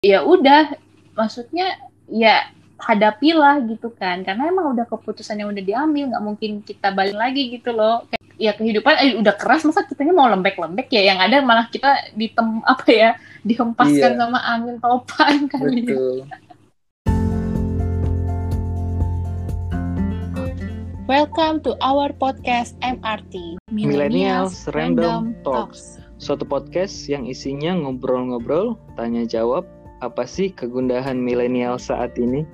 ya udah maksudnya ya hadapilah gitu kan karena emang udah keputusan yang udah diambil nggak mungkin kita balik lagi gitu loh kayak, ya kehidupan eh, udah keras masa kitanya mau lembek-lembek ya yang ada malah kita ditem apa ya dihempaskan Iya. sama angin topan kali ya. Betul. Welcome to our podcast MRT Millennials Random Talks. Suatu podcast yang isinya ngobrol-ngobrol, tanya jawab, apa sih kegundahan milenial saat ini?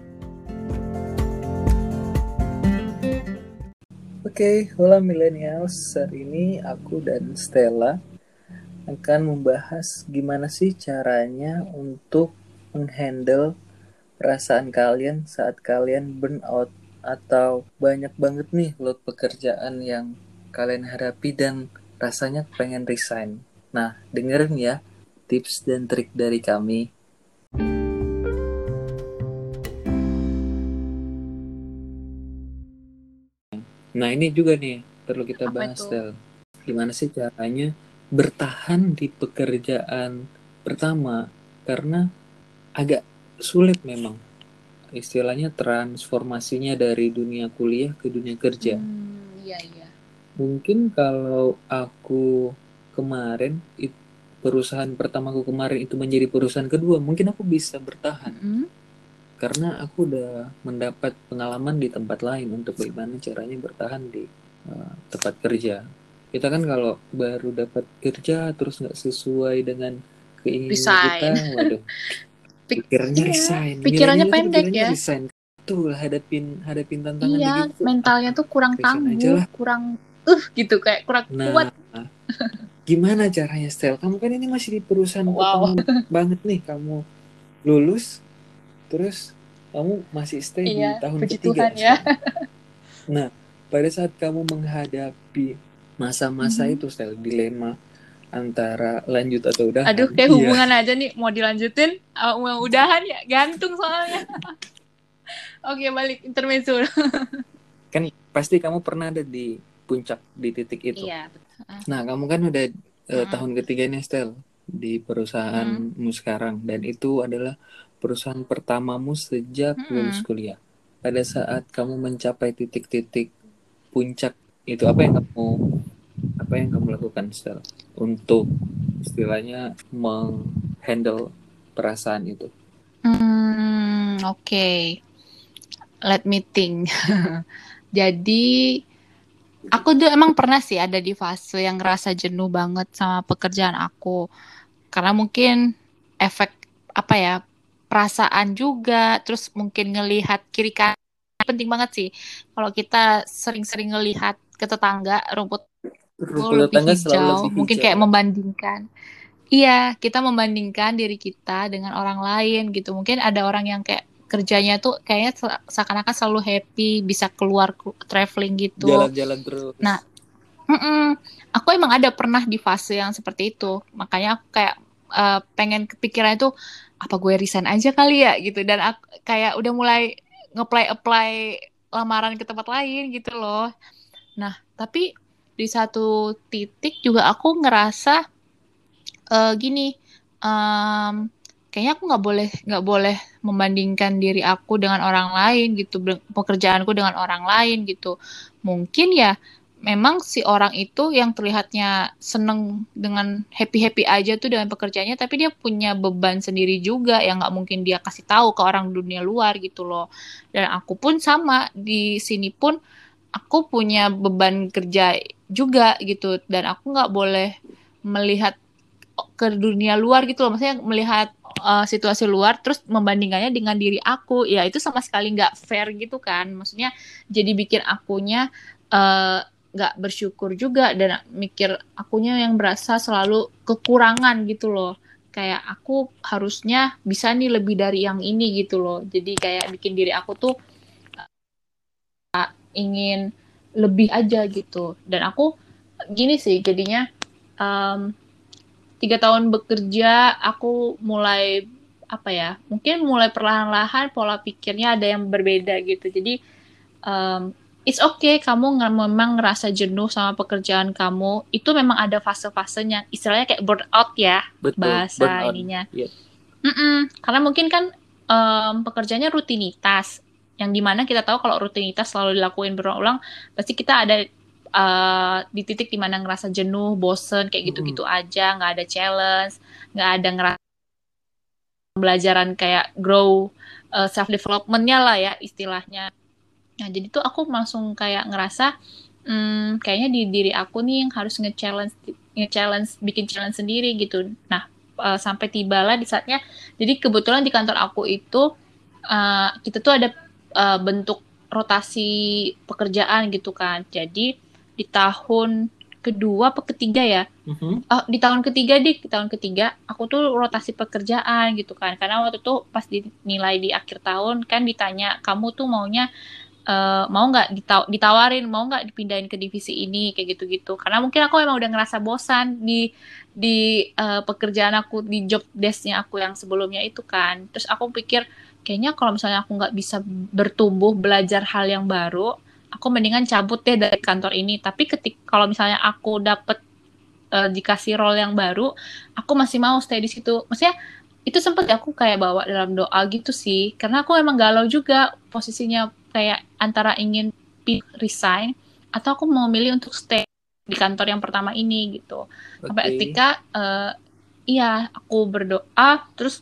Oke, hola millennials. Saat ini aku dan Stella akan membahas gimana sih caranya untuk menghandle perasaan kalian saat kalian burnout atau banyak banget nih load pekerjaan yang kalian hadapi dan rasanya pengen resign. Nah, dengerin ya tips dan trik dari kami. Nah, ini juga nih perlu kita Apa bahas? Tel. Gimana sih caranya bertahan di pekerjaan pertama karena agak sulit memang istilahnya transformasinya dari dunia kuliah ke dunia kerja. Hmm, iya iya. Mungkin kalau aku kemarin perusahaan pertamaku kemarin itu menjadi perusahaan kedua, mungkin aku bisa bertahan Mm-mm. Karena aku udah mendapat pengalaman di tempat lain untuk bagaimana caranya bertahan di uh, tempat kerja. Kita kan kalau baru dapat kerja terus nggak sesuai dengan keinginan Resign. kita, waduh, Pik- pikirannya iya, resign. pikirannya pendek pikirannya ya. Resign. Tuh hadapin hadapin tantangan Iya, begitu. mentalnya tuh kurang tangguh, kurang uh gitu kayak kurang Nah, kuat. gimana caranya Stel? Kamu kan ini masih di perusahaan Wow. banget nih. Kamu lulus, terus kamu masih stay Iya, di tahun ketiga. Tuhan ya. Nah, pada saat kamu menghadapi masa-masa Mhm. itu Stel, dilema antara lanjut atau udah. Aduh, kayak Iya. hubungan aja nih mau dilanjutin, uh, mau udahan ya, gantung soalnya. Oke, balik intermezzo. Kan pasti kamu pernah ada di puncak di titik itu. Iya, Nah, kamu kan udah eh, Mm. tahun ketiga nih, Stel, di perusahaanmu sekarang. Dan itu adalah perusahaan pertamamu sejak Mm-mm. lulus kuliah. Pada saat kamu mencapai titik-titik puncak itu, apa yang kamu apa yang kamu lakukan, Stel, untuk istilahnya menghandle perasaan itu? Hmm, oke. Let me think. Jadi aku tuh emang pernah sih ada di fase yang ngerasa jenuh banget sama pekerjaan aku. Karena mungkin efek apa ya? Perasaan juga, terus mungkin ngelihat kiri kanan penting banget sih. Kalau kita sering-sering ngelihat ke tetangga rumput Rumput lebih tetangga selalu hijau, lebih mungkin hijau. kayak membandingkan. Iya, kita membandingkan diri kita dengan orang lain gitu. Mungkin ada orang yang kayak kerjanya tuh kayaknya se- seakan-akan selalu happy, bisa keluar ke- traveling gitu. jalan-jalan terus. Nah, Mm-mm. Aku emang ada pernah di fase yang seperti itu. Makanya aku kayak eh, pengen kepikiran itu apa gue resign aja kali ya gitu. Dan aku kayak udah mulai nge-apply apply lamaran ke tempat lain gitu loh. Nah, tapi di satu titik juga aku ngerasa eh, gini, em, kayaknya aku nggak boleh nggak boleh membandingkan diri aku dengan orang lain gitu, pekerjaanku dengan orang lain gitu. Mungkin ya memang si orang itu yang terlihatnya seneng dengan happy-happy aja tuh dengan pekerjaannya, tapi dia punya beban sendiri juga yang nggak mungkin dia kasih tahu ke orang dunia luar gitu loh. Dan aku pun sama di sini pun aku punya beban kerja juga gitu. Dan aku nggak boleh melihat ke dunia luar gitu loh, maksudnya melihat uh, situasi luar terus membandingkannya dengan diri aku, ya itu sama sekali nggak fair gitu kan, maksudnya jadi bikin akunya uh, nggak bersyukur juga dan mikir akunya yang berasa selalu kekurangan gitu loh. Kayak aku harusnya bisa nih lebih dari yang ini gitu loh. Jadi kayak bikin diri aku tuh uh, ingin lebih aja gitu. Dan aku gini sih jadinya um, tiga tahun bekerja aku mulai apa ya mungkin mulai perlahan-lahan pola pikirnya ada yang berbeda gitu. Jadi um, it's okay kamu nggak memang ngerasa jenuh sama pekerjaan kamu itu memang ada fase-fasenya istilahnya kayak burnout ya Betul, bahasa burnout. ininya. Mm-mm, karena mungkin kan um, pekerjaannya rutinitas yang di mana kita tahu kalau rutinitas selalu dilakuin berulang pasti kita ada uh, di titik di mana ngerasa jenuh, bosen kayak gitu-gitu mm. aja, nggak ada challenge, nggak ada ngerasa pembelajaran kayak grow uh, eh, self developmentnya lah ya istilahnya. Nah jadi tuh aku langsung kayak ngerasa hmm, kayaknya di diri aku nih yang harus nge-challenge nge-challenge bikin challenge sendiri gitu. Nah uh, sampai tibalah di saatnya. Jadi kebetulan di kantor aku itu uh, kita tuh ada uh, bentuk rotasi pekerjaan gitu kan. Jadi di tahun kedua apa ketiga ya mm-hmm. oh, di tahun ketiga di tahun ketiga aku tuh rotasi pekerjaan gitu kan karena waktu itu pas dinilai di akhir tahun kan ditanya kamu tuh maunya uh, mau nggak ditaw- ditawarin mau nggak dipindahin ke divisi ini kayak gitu-gitu. Karena mungkin aku emang udah ngerasa bosan di di uh, pekerjaan aku di job desknya aku yang sebelumnya itu kan. Terus aku pikir kayaknya kalau misalnya aku nggak bisa bertumbuh belajar hal yang baru aku mendingan cabut deh dari kantor ini. Tapi ketik kalau misalnya aku dapet uh, dikasih role yang baru aku masih mau stay di situ. Maksudnya itu sempat aku kayak bawa dalam doa gitu sih. Karena aku emang galau juga posisinya kayak antara ingin resign atau aku mau milih untuk stay di kantor yang pertama ini gitu. Okay. sampai ketika uh, iya aku berdoa terus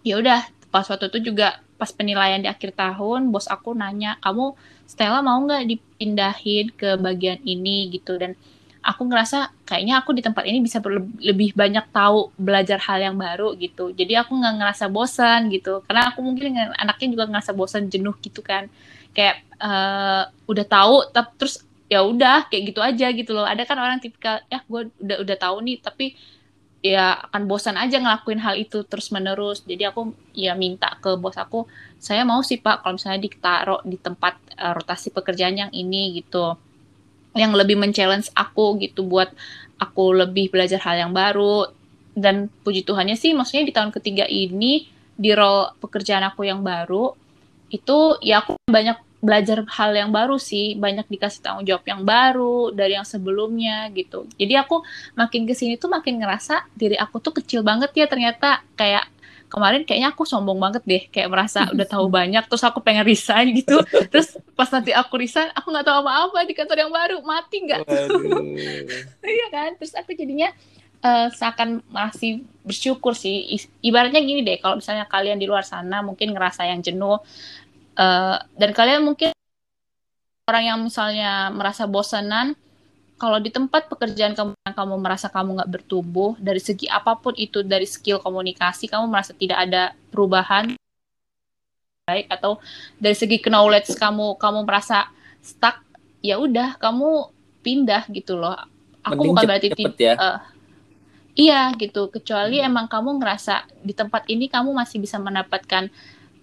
ya udah pas waktu itu juga pas penilaian di akhir tahun bos aku nanya kamu Stella mau nggak dipindahin ke bagian ini? Gitu. Dan aku ngerasa kayaknya aku di tempat ini bisa lebih banyak tahu belajar hal yang baru gitu. Jadi aku nggak ngerasa bosan gitu. Karena aku mungkin anaknya juga ngerasa bosan jenuh gitu kan kayak uh, udah tahu tapi terus ya udah kayak gitu aja gitu loh. Ada kan orang tipikal ya gue udah udah tahu nih tapi ya akan bosan aja ngelakuin hal itu terus menerus jadi aku ya minta ke bos aku saya mau sih pak kalau misalnya ditaruh di tempat uh, rotasi pekerjaan yang ini gitu. Yang lebih men-challenge aku gitu buat aku lebih belajar hal yang baru. Dan puji Tuhannya sih maksudnya di tahun ketiga ini di role pekerjaan aku yang baru itu ya aku banyak belajar hal yang baru sih. Banyak dikasih tanggung jawab yang baru dari yang sebelumnya gitu. Jadi aku makin ke sini tuh makin ngerasa diri aku tuh kecil banget ya ternyata. Kayak kemarin kayaknya aku sombong banget deh. Kayak merasa udah tahu banyak terus aku pengen resign gitu. Terus pas nanti aku resign aku nggak tahu apa-apa di kantor yang baru. Mati nggak? Iya kan? Terus aku jadinya uh, seakan masih bersyukur sih. Ibaratnya gini deh. Kalau misalnya kalian di luar sana mungkin ngerasa yang jenuh Uh, dan kalian mungkin orang yang misalnya merasa bosanan, kalau di tempat pekerjaan kamu kamu merasa kamu nggak bertumbuh dari segi apa pun itu dari skill komunikasi kamu merasa tidak ada perubahan baik atau dari segi knowledge kamu kamu merasa stuck ya udah kamu pindah gitu loh aku Mending bukan berarti cepet ya. Uh, iya gitu kecuali hmm. emang kamu ngerasa di tempat ini kamu masih bisa mendapatkan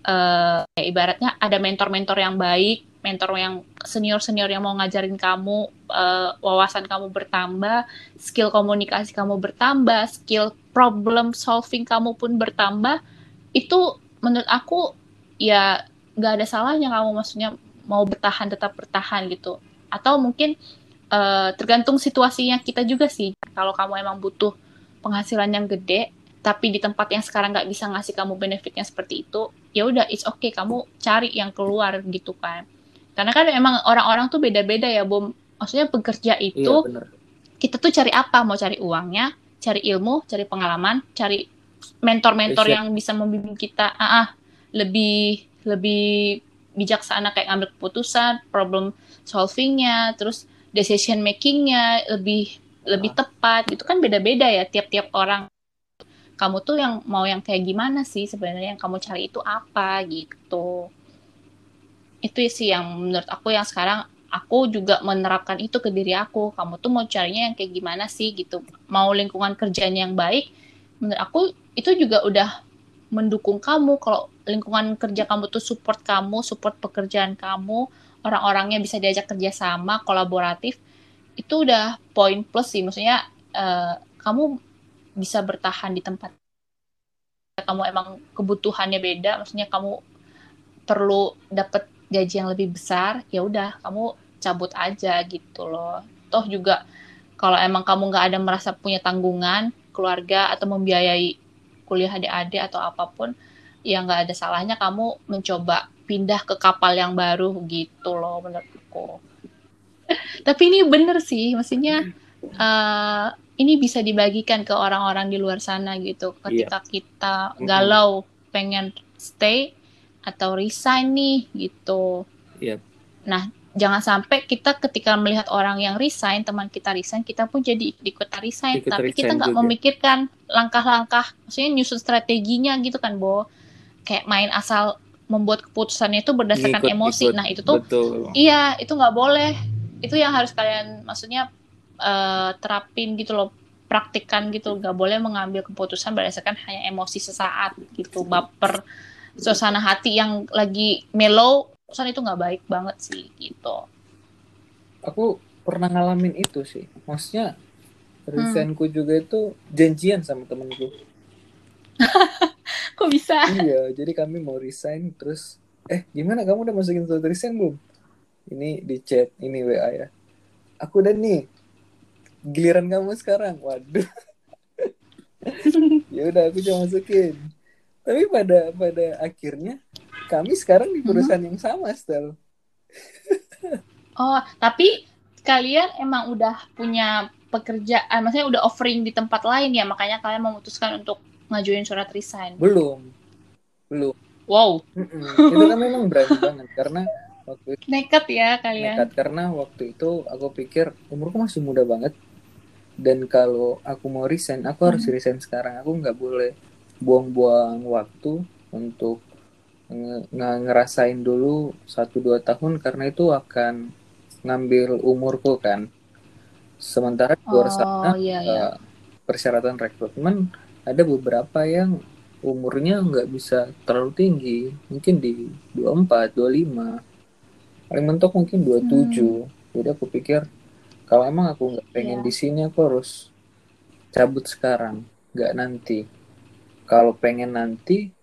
uh, ya ibaratnya ada mentor-mentor yang baik, mentor yang senior-senior yang mau ngajarin kamu, uh, wawasan kamu bertambah, skill komunikasi kamu bertambah, skill problem solving kamu pun bertambah, itu menurut aku ya nggak ada salahnya kamu maksudnya mau bertahan tetap bertahan gitu. Atau mungkin uh, tergantung situasinya kita juga sih. Kalau kamu emang butuh penghasilan yang gede, tapi di tempat yang sekarang nggak bisa ngasih kamu benefitnya seperti itu ya udah it's okay kamu cari yang keluar gitu kan. Karena kan emang orang-orang tuh beda-beda ya bom maksudnya bekerja itu iya, kita tuh cari apa? Mau cari uangnya cari ilmu cari pengalaman cari mentor-mentor yang bisa membimbing kita. Ah, ah. Lebih lebih bijaksana kayak ngambil keputusan problem solvingnya terus decision makingnya lebih lebih ah. tepat. Gitu kan beda-beda ya tiap-tiap orang kamu tuh yang mau yang kayak gimana sih sebenarnya? Yang kamu cari itu apa gitu. Itu sih yang menurut aku yang sekarang aku juga menerapkan itu ke diri aku. Kamu tuh mau carinya yang kayak gimana sih gitu? Mau lingkungan kerjanya yang baik? Menurut aku itu juga udah mendukung kamu. Kalau lingkungan kerja kamu tuh support kamu support pekerjaan kamu orang-orangnya bisa diajak kerja sama kolaboratif itu udah poin plus sih. Maksudnya uh, kamu bisa bertahan di tempat. Kamu emang kebutuhannya beda maksudnya kamu perlu dapat gaji yang lebih besar ya udah kamu cabut aja gitu loh. Toh juga kalau emang kamu nggak ada merasa punya tanggungan keluarga atau membiayai kuliah adik-adik atau apa pun ya nggak ada salahnya kamu mencoba pindah ke kapal yang baru gitu loh menurutku. Tapi ini bener sih maksudnya uh, ini bisa dibagikan ke orang-orang di luar sana gitu ketika yeah. kita galau pengen stay atau resign nih gitu yep. nah jangan sampai kita ketika melihat orang yang resign, teman kita resign, kita pun jadi ikut resign, ikut tapi resign kita nggak memikirkan langkah-langkah, maksudnya nyusun strateginya gitu kan, Bo. Kayak main asal membuat keputusannya itu berdasarkan ikut, emosi. Ikut, nah, itu tuh betul. iya, itu nggak boleh. Itu yang harus kalian maksudnya uh, terapin gitu loh, praktikkan gitu. Nggak boleh mengambil keputusan berdasarkan hanya emosi sesaat gitu, baper. Suasana hati yang lagi mellow pesan itu nggak baik banget sih gitu. Aku pernah ngalamin itu sih. Maksudnya resignku hmm. juga itu janjian sama temenku. Kok bisa? Iya jadi kami mau resign terus eh gimana? Kamu udah masukin surat resign belum? Ini di chat ini wa ya. Aku udah nih giliran kamu sekarang waduh ya udah aku coba masukin tapi pada pada akhirnya kami sekarang di perusahaan hmm. yang sama, Stel. oh, tapi kalian emang udah punya pekerjaan, maksudnya udah offering di tempat lain ya, makanya kalian memutuskan untuk ngajuin surat resign? Belum, belum. Wow. Mm-mm. Itu kan memang berani banget karena waktu itu nekat ya kalian. Nekat karena waktu itu aku pikir umurku masih muda banget dan kalau aku mau resign, aku harus hmm. resign sekarang. Aku nggak boleh buang-buang waktu untuk nggak ngerasain dulu satu dua tahun karena itu akan ngambil umurku kan sementara di luar oh, sana iya, iya. Uh, persyaratan rekrutmen ada beberapa yang umurnya nggak bisa terlalu tinggi mungkin di 24 25 paling mentok mungkin 27 hmm. jadi aku pikir kalau emang aku nggak pengen yeah. di sini aku harus cabut sekarang. Nggak nanti. Kalau pengen nanti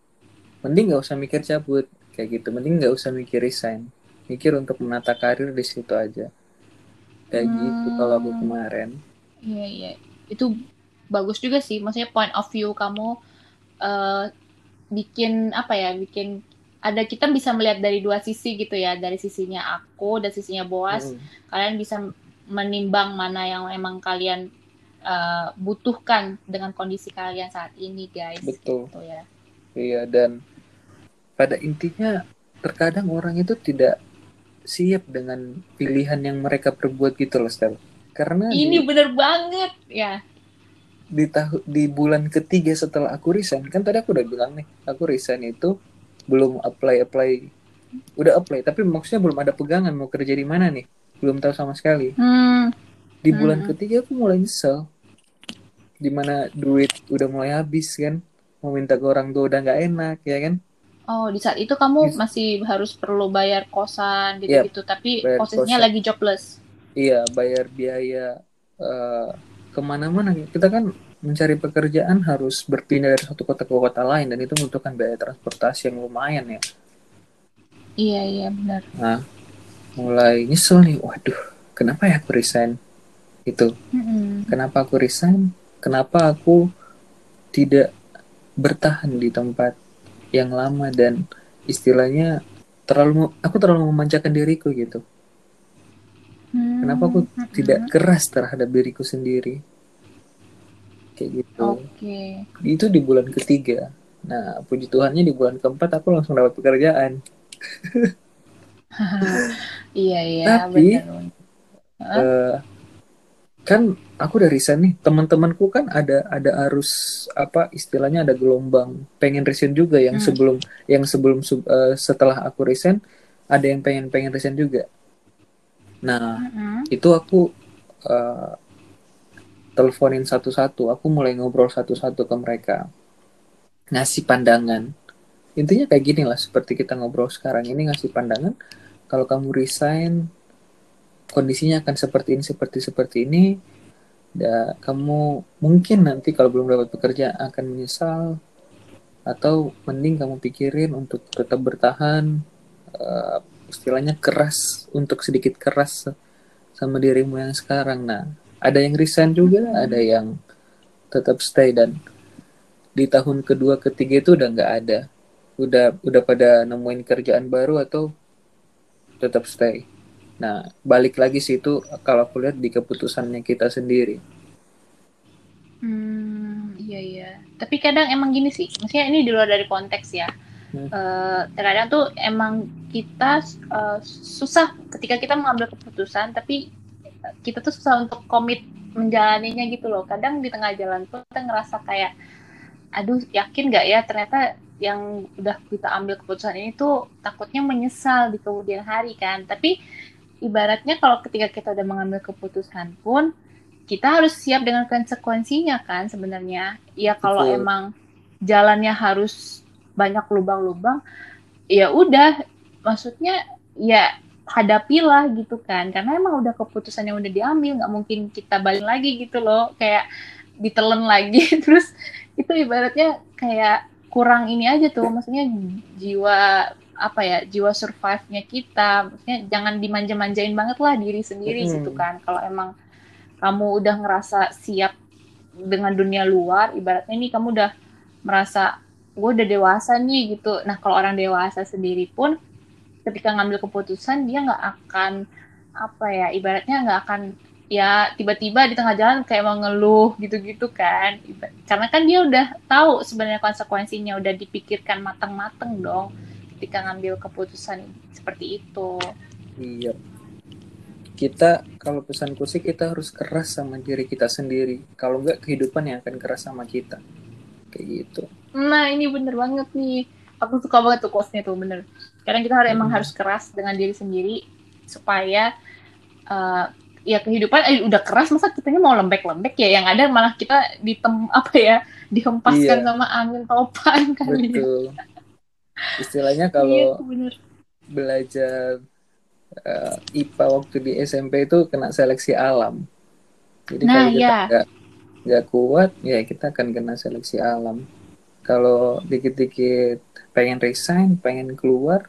mending nggak usah mikir cabut. Kayak gitu. Mending nggak usah mikir resign. Mikir untuk menata karir di situ aja. Kayak hmm. gitu kalau aku kemarin. Iya iya. Itu bagus juga sih. Maksudnya point of view kamu uh, bikin apa ya bikin ada kita bisa melihat dari dua sisi gitu ya. Dari sisinya aku dan sisinya Boas. Hmm. kalian bisa menimbang mana yang emang kalian uh, butuhkan dengan kondisi kalian saat ini guys betul gitu ya iya dan pada intinya terkadang orang itu tidak siap dengan pilihan yang mereka perbuat gitu loh Stel. Karena ini di, bener banget ya. Di tahun di bulan ketiga setelah aku resign, kan tadi aku udah bilang nih, aku resign itu belum apply apply, udah apply, tapi maksudnya belum ada pegangan mau kerja di mana nih, belum tahu sama sekali. Hmm. Di bulan hmm. ketiga aku mulai nyesel, di mana duit udah mulai habis kan, mau minta ke orang tua udah nggak enak ya kan Oh, di saat itu kamu yes. masih harus perlu bayar kosan gitu-gitu, yep, tapi posisinya kosan. lagi jobless. Iya, bayar biaya uh, ke mana-mana. Kita kan mencari pekerjaan harus berpindah dari satu kota ke kota lain dan itu membutuhkan biaya transportasi yang lumayan ya. Iya, iya benar. Nah, mulai nyesel nih, waduh, kenapa ya aku resign? Itu. Mm-hmm. Kenapa aku resign? Kenapa aku tidak bertahan di tempat yang lama dan istilahnya terlalu aku terlalu memanjakan diriku gitu. Hmm. Kenapa aku hmm. tidak keras terhadap diriku sendiri? Kayak gitu. Okay. Itu di bulan ketiga. Nah, puji Tuhannya di bulan keempat aku langsung dapat pekerjaan. iya iya. Tapi bener. Uh, kan aku udah resign nih teman-temanku kan ada ada arus apa istilahnya ada gelombang pengen resign juga yang hmm. sebelum yang sebelum uh, setelah aku resign ada yang pengen pengen resign juga nah hmm. itu aku uh, teleponin satu-satu aku mulai ngobrol satu-satu ke mereka ngasih pandangan intinya kayak gini lah seperti kita ngobrol sekarang ini ngasih pandangan kalau kamu resign kondisinya akan seperti ini seperti seperti ini. Ya kamu mungkin nanti kalau belum dapat pekerjaan akan menyesal. Atau mending kamu pikirin untuk tetap bertahan uh, istilahnya keras untuk sedikit keras sama dirimu yang sekarang. Nah ada yang resign juga ada yang tetap stay. Dan di tahun kedua ketiga itu udah nggak ada. Udah udah pada nemuin kerjaan baru atau tetap stay. Nah balik lagi sih itu kalau aku lihat di keputusannya kita sendiri. Hmm iya iya. Tapi kadang emang gini sih maksudnya ini di luar dari konteks ya. Hmm. uh, terkadang tuh emang kita uh, susah ketika kita mengambil keputusan tapi kita tuh susah untuk komit menjalaninya gitu loh. Kadang di tengah jalan tuh kita ngerasa kayak aduh yakin nggak ya ternyata yang udah kita ambil keputusan ini tuh takutnya menyesal di kemudian hari kan. Tapi ibaratnya kalau ketika kita udah mengambil keputusan pun kita harus siap dengan konsekuensinya kan sebenarnya. Ya kalau Betul. emang jalannya harus banyak lubang-lubang ya udah maksudnya ya hadapilah gitu kan. Karena emang udah keputusan yang udah diambil nggak mungkin kita balik lagi gitu loh. Kayak ditelan lagi. Terus itu ibaratnya kayak kurang ini aja tuh maksudnya jiwa apa ya jiwa survive-nya kita maksudnya jangan dimanja-manjain banget lah diri sendiri hmm. gitu kan kalau emang kamu udah ngerasa siap dengan dunia luar ibaratnya ini kamu udah merasa gue udah dewasa nih gitu nah kalau orang dewasa sendiri pun ketika ngambil keputusan dia nggak akan apa ya ibaratnya nggak akan ya tiba-tiba di tengah jalan kayak mau ngeluh gitu-gitu kan. Karena kan dia udah tahu sebenarnya konsekuensinya udah dipikirkan matang-matang dong ketika ngambil keputusan seperti itu. Iya. Kita kalau pesan sih kita harus keras sama diri kita sendiri. Kalau enggak kehidupan yang akan keras sama kita. Kayak gitu. Nah ini bener banget nih. Aku suka banget tuh quotes tuh bener. Karena kita harus hmm. emang harus keras dengan diri sendiri supaya uh, ya kehidupan eh, udah keras masa kitanya mau lembek-lembek ya yang ada malah kita ditem apa ya dihempaskan iya. sama angin topan kali ya. Betul. istilahnya kalau iya, belajar uh, eh, IPA waktu di SMP itu kena seleksi alam jadi nah, kalau kita iya. nggak kuat ya kita akan kena seleksi alam kalau dikit-dikit pengen resign pengen keluar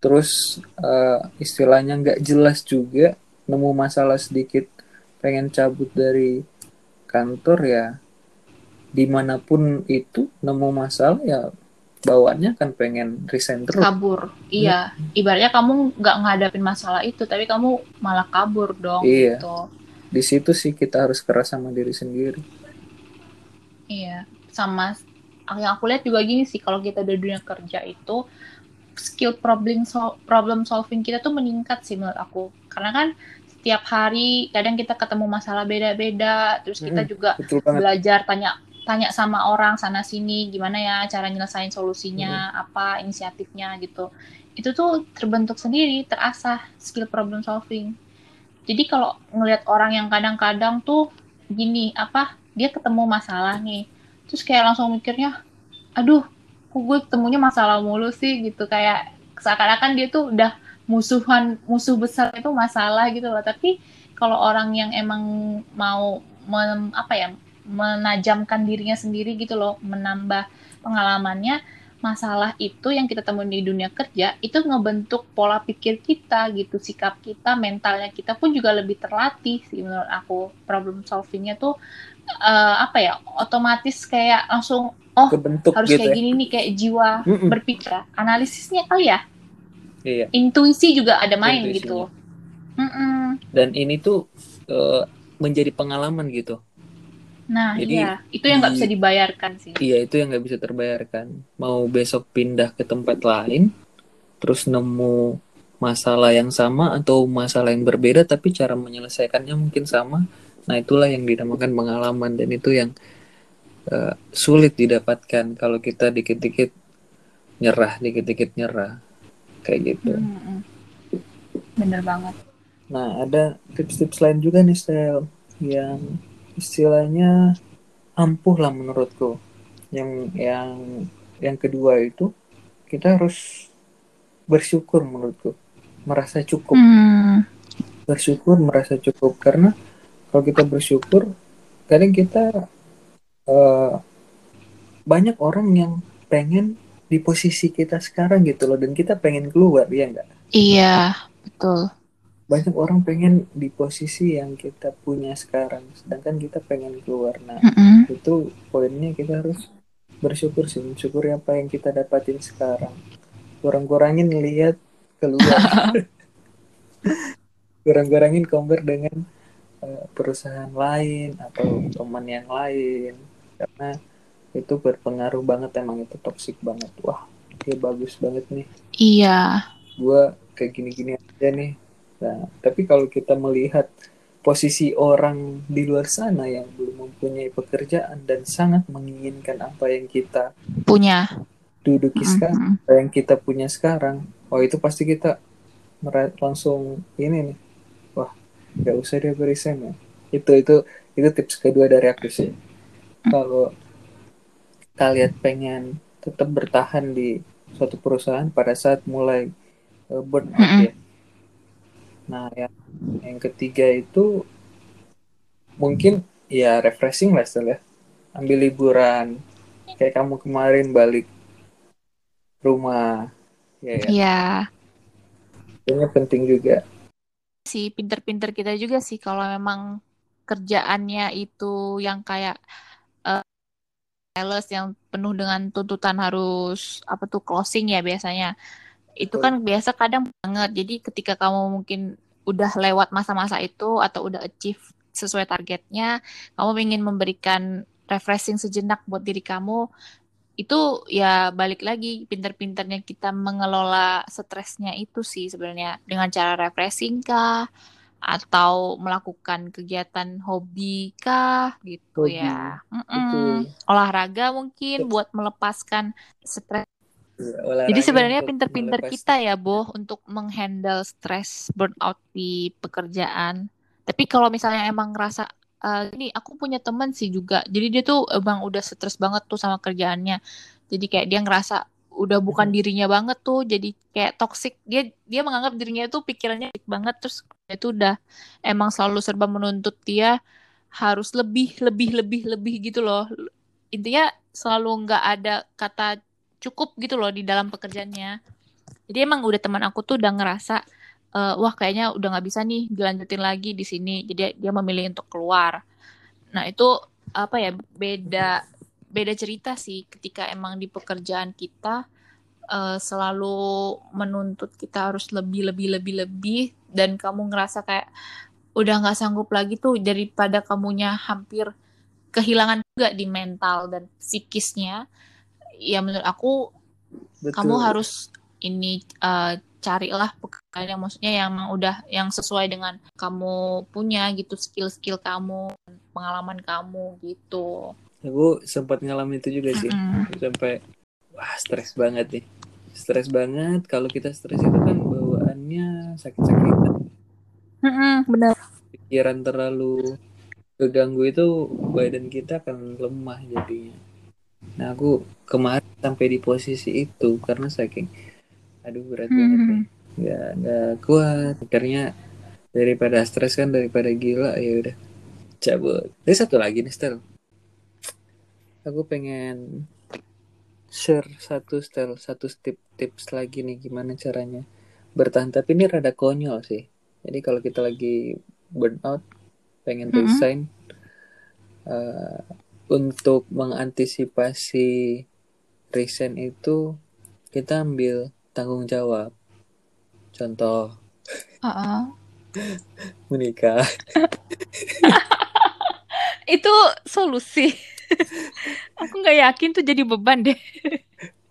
terus uh, istilahnya nggak jelas juga nemu masalah sedikit pengen cabut dari kantor ya di mana pun itu nemu masalah ya bawaannya kan pengen resign terus. Kabur. Iya. Hmm. ibaratnya kamu nggak ngadapin masalah itu tapi kamu malah kabur dong iya. gitu. di situ sih kita harus keras sama diri sendiri. Iya. Sama yang aku lihat juga gini sih kalau kita di dunia kerja itu skill problem sol problem solving kita tuh meningkat sih menurut aku karena kan setiap hari kadang kita ketemu masalah beda-beda terus kita hmm, juga belajar tanya tanya sama orang sana sini gimana ya cara nyelesain solusinya hmm. apa inisiatifnya gitu. Itu tuh terbentuk sendiri terasah skill problem solving. Jadi kalau ngelihat orang yang kadang-kadang tuh gini apa dia ketemu masalah nih terus kayak langsung mikirnya aduh kok gue ketemunya masalah mulu sih? Gitu kayak seakan-akan dia tuh udah musuhan musuh besar itu masalah gitu loh tapi kalau orang yang emang mau men, apa ya menajamkan dirinya sendiri gitu loh menambah pengalamannya masalah itu yang kita temuin di dunia kerja itu ngebentuk pola pikir kita gitu sikap kita mentalnya kita pun juga lebih terlatih sih menurut aku problem solvingnya tuh uh, apa ya otomatis kayak langsung oh Kebentuk harus gitu kayak ya? gini nih kayak jiwa mm -mm. berpikir analisisnya kali ya iya. intuisi juga ada main Intuisinya. gitu. Mm -mm. dan ini tuh uh, menjadi pengalaman gitu. Nah Jadi, iya. Itu yang nggak bisa dibayarkan sih. Iya itu yang nggak bisa terbayarkan. Mau besok pindah ke tempat lain terus nemu masalah yang sama atau masalah yang berbeda tapi cara menyelesaikannya mungkin sama. Nah itulah yang dinamakan pengalaman. Dan itu yang uh, sulit didapatkan kalau kita dikit-dikit nyerah, dikit-dikit nyerah, kayak gitu. -hmm. Bener banget. Nah, ada tips-tips lain juga nih, Stel, yang istilahnya ampuh lah menurutku. Yang yang yang kedua itu kita harus bersyukur menurutku, merasa cukup. Mm. Bersyukur, merasa cukup karena kalau kita bersyukur, kadang kita uh, banyak orang yang pengen di posisi kita sekarang gitu loh dan kita pengen keluar ya enggak iya betul. Banyak orang pengen di posisi yang kita punya sekarang sedangkan kita pengen keluar. Nah mm -hmm. itu poinnya kita harus bersyukur sih bersyukur apa yang kita dapatin sekarang. Kurang-kurangin lihat keluar. Kurang-kurangin compare dengan uh, perusahaan lain atau teman yang lain. Karena itu berpengaruh banget emang itu toksik banget. Wah dia bagus banget nih. Iya. Gue kayak gini-gini aja nih. Nah tapi kalau kita melihat posisi orang di luar sana yang belum mempunyai pekerjaan dan sangat menginginkan apa yang kita punya. duduki mm -hmm. sekarang apa yang kita punya sekarang oh itu pasti kita langsung ini nih. Wah nggak usah dia berisen ya. Itu itu itu tips kedua dari aku sih. Kalau kalian pengen tetap bertahan di suatu perusahaan pada saat mulai uh, burn out mm -hmm. ya. Nah yang yang ketiga itu mungkin ya refreshing lah ya. Ambil liburan. Kayak kamu kemarin balik rumah ya ya. Yeah. Kayaknya penting juga. Si pinter-pinter kita juga sih kalau memang kerjaannya itu yang kayak sales yang penuh dengan tuntutan harus apa tuh closing ya biasanya. Itu kan biasa kadang banget. Jadi ketika kamu mungkin udah lewat masa-masa itu atau udah achieve sesuai targetnya kamu ingin memberikan refreshing sejenak buat diri kamu itu ya balik lagi pinter-pinternya kita mengelola stresnya itu sih sebenarnya. Dengan cara refreshing kah atau melakukan kegiatan hobi kah gitu hobi. ya mm -mm. olahraga mungkin buat melepaskan stres Olahraga Jadi sebenarnya pinter-pinter kita ya, Boh, untuk menghandle stres burnout di pekerjaan. Tapi kalau misalnya emang ngerasa uh, ini aku punya teman sih juga. Jadi dia tuh emang udah stres banget tuh sama kerjaannya. Jadi kayak dia ngerasa udah bukan dirinya banget tuh, jadi kayak toxic. Dia dia menganggap dirinya tuh pikirannya banget terus itu udah emang selalu serba menuntut dia harus lebih lebih lebih lebih gitu loh. Intinya selalu nggak ada kata cukup gitu loh di dalam pekerjaannya. Jadi emang udah teman aku tuh udah ngerasa uh, wah kayaknya udah nggak bisa nih dilanjutin lagi di sini. Jadi dia memilih untuk keluar. Nah itu apa ya beda beda cerita sih ketika emang di pekerjaan kita uh, selalu menuntut kita harus lebih lebih lebih lebih dan kamu ngerasa kayak udah nggak sanggup lagi tuh daripada kamunya hampir kehilangan juga di mental dan psikisnya ya menurut aku Betul. kamu harus ini uh, carilah pekerjaan yang maksudnya yang udah yang sesuai dengan kamu punya gitu skill-skill kamu pengalaman kamu gitu aku sempat ngalamin itu juga sih mm -hmm. sampai wah stres banget nih stres banget kalau kita stres itu kan bawaannya sakit-sakitan mm -hmm, benar pikiran terlalu keganggu itu badan kita akan lemah jadinya Nah aku kemarin sampai di posisi itu karena saking aduh berat mm -hmm. banget nih. Gak, gak kuat. Akhirnya daripada stres kan daripada gila ya udah cabut. Ada satu lagi nih Stel. Aku pengen share satu Stel, satu tip tips lagi nih gimana caranya bertahan. Tapi ini rada konyol sih. Jadi kalau kita lagi burnout, pengen mm -hmm. resign, uh, untuk mengantisipasi resign itu kita ambil tanggung jawab. Contoh, uh -uh. menikah. itu solusi. Aku nggak yakin tuh jadi beban deh.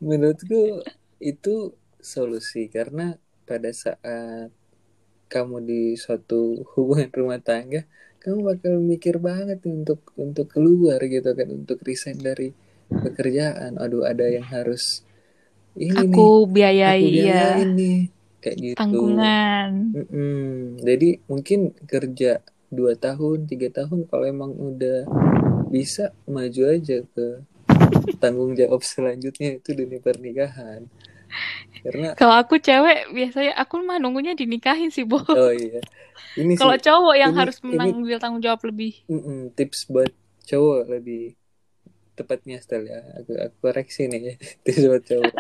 Menurutku itu solusi karena pada saat kamu di suatu hubungan rumah tangga, kamu bakal mikir banget untuk untuk keluar gitu kan untuk resign dari pekerjaan aduh ada yang harus ini aku nih, biayai aku ya nih kayak gitu tanggungan mm -mm. jadi mungkin kerja dua tahun tiga tahun kalau emang udah bisa maju aja ke tanggung jawab selanjutnya itu dunia pernikahan karena kalau aku cewek biasanya aku mah nunggunya dinikahin sih, Bo. Oh iya. Ini kalau cowok yang ini, harus mengambil tanggung jawab lebih. Mm -mm, tips buat cowok lebih tepatnya style ya. Aku, aku koreksi nih ya. Tips buat cowok.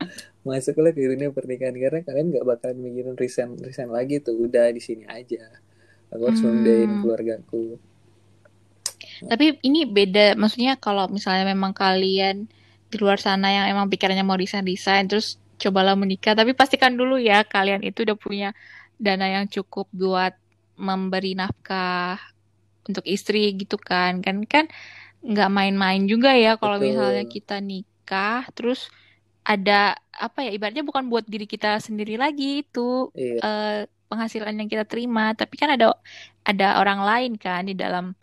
Masuklah ke dunia pernikahan karena kalian nggak bakal mikirin resign resign lagi tuh. Udah di sini aja. Aku harus hmm. membiayain keluargaku. Tapi ini beda, maksudnya kalau misalnya memang kalian di luar sana yang emang pikirannya mau resign terus cobalah menikah. Tapi pastikan dulu ya kalian itu udah punya dana yang cukup buat memberi nafkah untuk istri gitu kan. Kan kan nggak main-main juga ya kalau misalnya kita nikah terus ada apa ya ibaratnya bukan buat diri kita sendiri lagi itu iya. uh, penghasilan yang kita terima. Tapi kan ada ada orang lain kan di dalam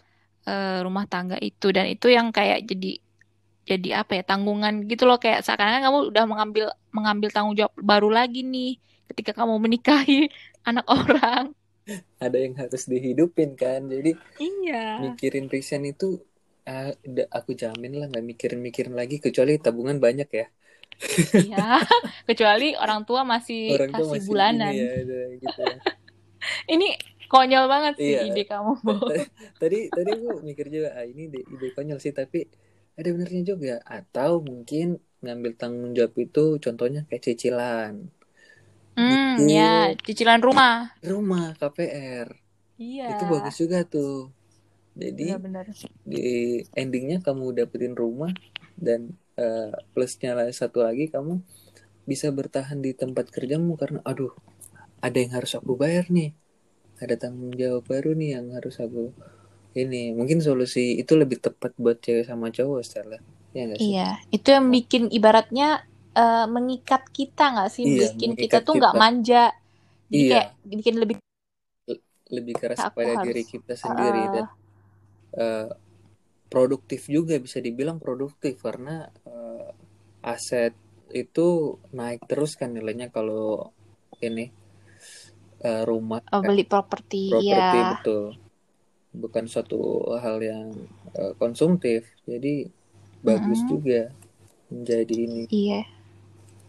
uh, rumah tangga itu. Dan itu yang kayak jadi jadi apa ya tanggungan gitu loh. Kayak seakan-akan kamu udah mengambil mengambil tanggung jawab baru lagi nih ketika kamu menikahi anak orang. Ada yang harus dihidupin kan. Jadi iya. mikirin resign itu uh, aku jamin lah nggak mikirin mikirin lagi kecuali tabungan banyak ya. Iya. Kecuali orang tua masih orang kasih masih bulanan. ini, ya, gitu ya. ini konyol banget sih iya. ide kamu. Tadi tadi aku mikir juga ah ini ide, ide konyol sih tapi ada benernya juga. Atau mungkin ngambil tanggung jawab itu contohnya kayak cicilan. Hmm gitu. ya cicilan rumah. rumah KPR iya. Itu bagus juga tuh. Jadi ya, benar. di endingnya kamu dapetin rumah dan uh, plusnya satu lagi kamu bisa bertahan di tempat kerjamu karena aduh ada yang harus aku bayar nih ada tanggung jawab baru nih yang harus aku ini. Mungkin solusi itu lebih tepat buat cewek sama cowok Stella. Ya gak sih? iya itu yang bikin ibaratnya uh, mengikat kita nggak sih? Iya, bikin kita tuh nggak manja. Jadi iya. kayak bikin lebih lebih keras pada harus, diri kita sendiri uh, dan uh, produktif juga bisa dibilang produktif karena uh, aset itu naik terus kan nilainya kalau ini uh, rumah oh, beli properti ya betul. Bukan suatu hal yang uh, konsumtif. Jadi bagus hmm. juga menjadi ini. Iya.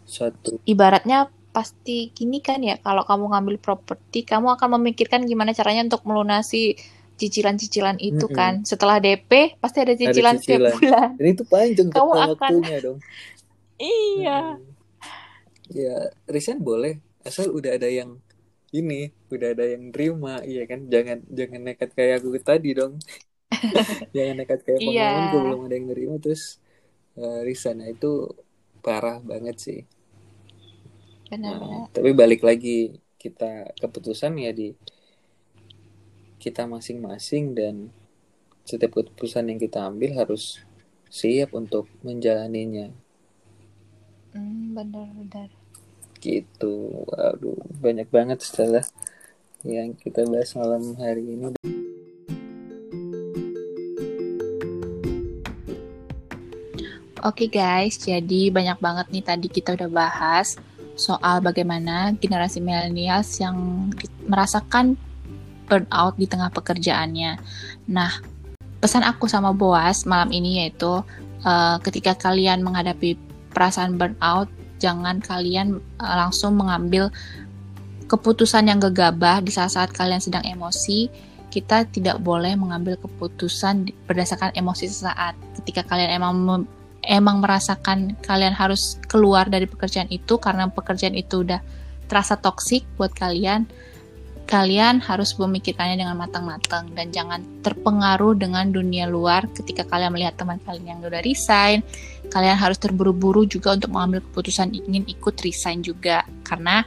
Suatu ibaratnya pasti gini kan ya kalau kamu ngambil properti kamu akan memikirkan gimana caranya untuk melunasi cicilan-cicilan itu mm -hmm. kan. Setelah DP pasti ada cicilan, ada cicilan. setiap bulan. Dan itu panjang kamu akan waktunya dong. Iya. Hmm. ya resign boleh asal udah ada yang ini udah ada yang terima iya kan jangan jangan nekat kayak aku tadi dong jangan nekat kayak iya. pengalaman yeah. belum ada yang terima terus uh, resign nah, itu parah banget sih benar, nah, tapi balik lagi kita keputusan ya di kita masing-masing dan setiap keputusan yang kita ambil harus siap untuk menjalaninya. Hmm, benar-benar gitu waduh banyak banget setelah yang kita bahas malam hari ini Oke guys, jadi banyak banget nih tadi kita udah bahas soal bagaimana generasi millennials yang merasakan burnout di tengah pekerjaannya. Nah, pesan aku sama Boas malam ini yaitu uh, ketika kalian menghadapi perasaan burnout, jangan kalian uh, langsung mengambil keputusan yang gegabah di saat-saat kalian sedang emosi. Kita tidak boleh mengambil keputusan berdasarkan emosi sesaat. Ketika kalian emang emang merasakan kalian harus keluar dari pekerjaan itu karena pekerjaan itu udah terasa toksik buat kalian, kalian harus memikirkannya dengan matang-matang dan jangan terpengaruh dengan dunia luar ketika kalian melihat teman kalian yang udah resign. Kalian harus terburu-buru juga untuk mengambil keputusan ingin ikut resign juga karena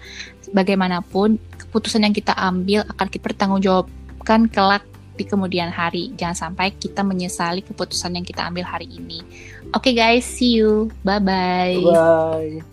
bagaimanapun keputusan yang kita ambil akan kita pertanggungjawabkan kelak di kemudian hari. Jangan sampai kita menyesali keputusan yang kita ambil hari ini. Oke okay guys, see you. Bye-bye. Bye.